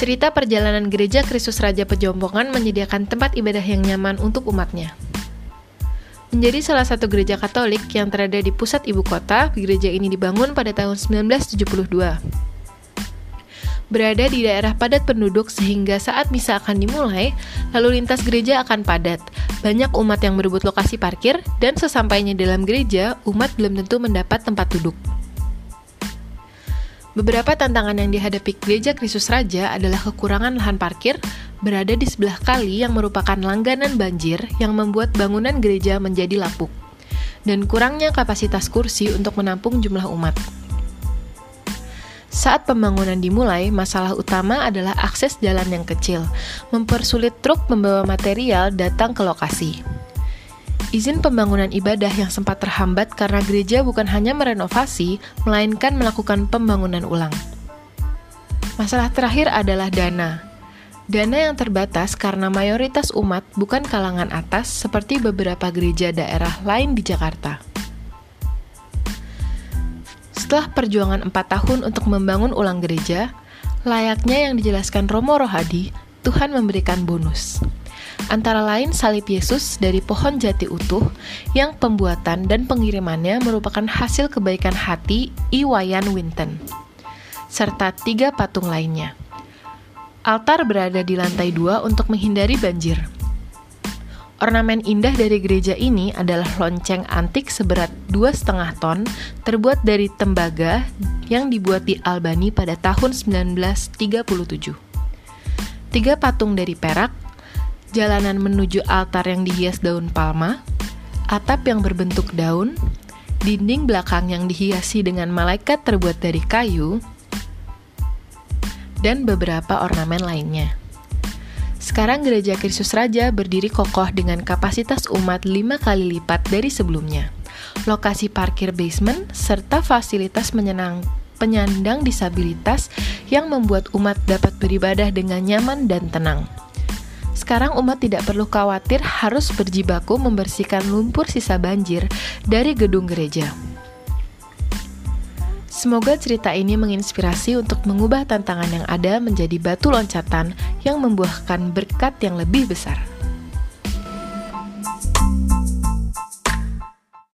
Cerita perjalanan gereja Kristus Raja Pejombongan menyediakan tempat ibadah yang nyaman untuk umatnya. Menjadi salah satu gereja Katolik yang terada di pusat ibu kota, gereja ini dibangun pada tahun 1972. Berada di daerah padat penduduk sehingga saat misa akan dimulai, lalu lintas gereja akan padat. Banyak umat yang berebut lokasi parkir, dan sesampainya dalam gereja, umat belum tentu mendapat tempat duduk. Beberapa tantangan yang dihadapi Gereja Kristus Raja adalah kekurangan lahan parkir berada di sebelah kali yang merupakan langganan banjir yang membuat bangunan gereja menjadi lapuk, dan kurangnya kapasitas kursi untuk menampung jumlah umat. Saat pembangunan dimulai, masalah utama adalah akses jalan yang kecil, mempersulit truk membawa material datang ke lokasi. Izin pembangunan ibadah yang sempat terhambat karena gereja bukan hanya merenovasi, melainkan melakukan pembangunan ulang. Masalah terakhir adalah dana. Dana yang terbatas karena mayoritas umat bukan kalangan atas seperti beberapa gereja daerah lain di Jakarta. Setelah perjuangan empat tahun untuk membangun ulang gereja, layaknya yang dijelaskan Romo Rohadi, Tuhan memberikan bonus antara lain salib Yesus dari pohon jati utuh yang pembuatan dan pengirimannya merupakan hasil kebaikan hati Iwayan Winton, serta tiga patung lainnya. Altar berada di lantai dua untuk menghindari banjir. Ornamen indah dari gereja ini adalah lonceng antik seberat 2,5 ton terbuat dari tembaga yang dibuat di Albany pada tahun 1937. Tiga patung dari perak jalanan menuju altar yang dihias daun palma, atap yang berbentuk daun, dinding belakang yang dihiasi dengan malaikat terbuat dari kayu, dan beberapa ornamen lainnya. Sekarang gereja Kristus Raja berdiri kokoh dengan kapasitas umat lima kali lipat dari sebelumnya. Lokasi parkir basement serta fasilitas menyenang penyandang disabilitas yang membuat umat dapat beribadah dengan nyaman dan tenang. Sekarang umat tidak perlu khawatir harus berjibaku membersihkan lumpur sisa banjir dari gedung gereja. Semoga cerita ini menginspirasi untuk mengubah tantangan yang ada menjadi batu loncatan yang membuahkan berkat yang lebih besar.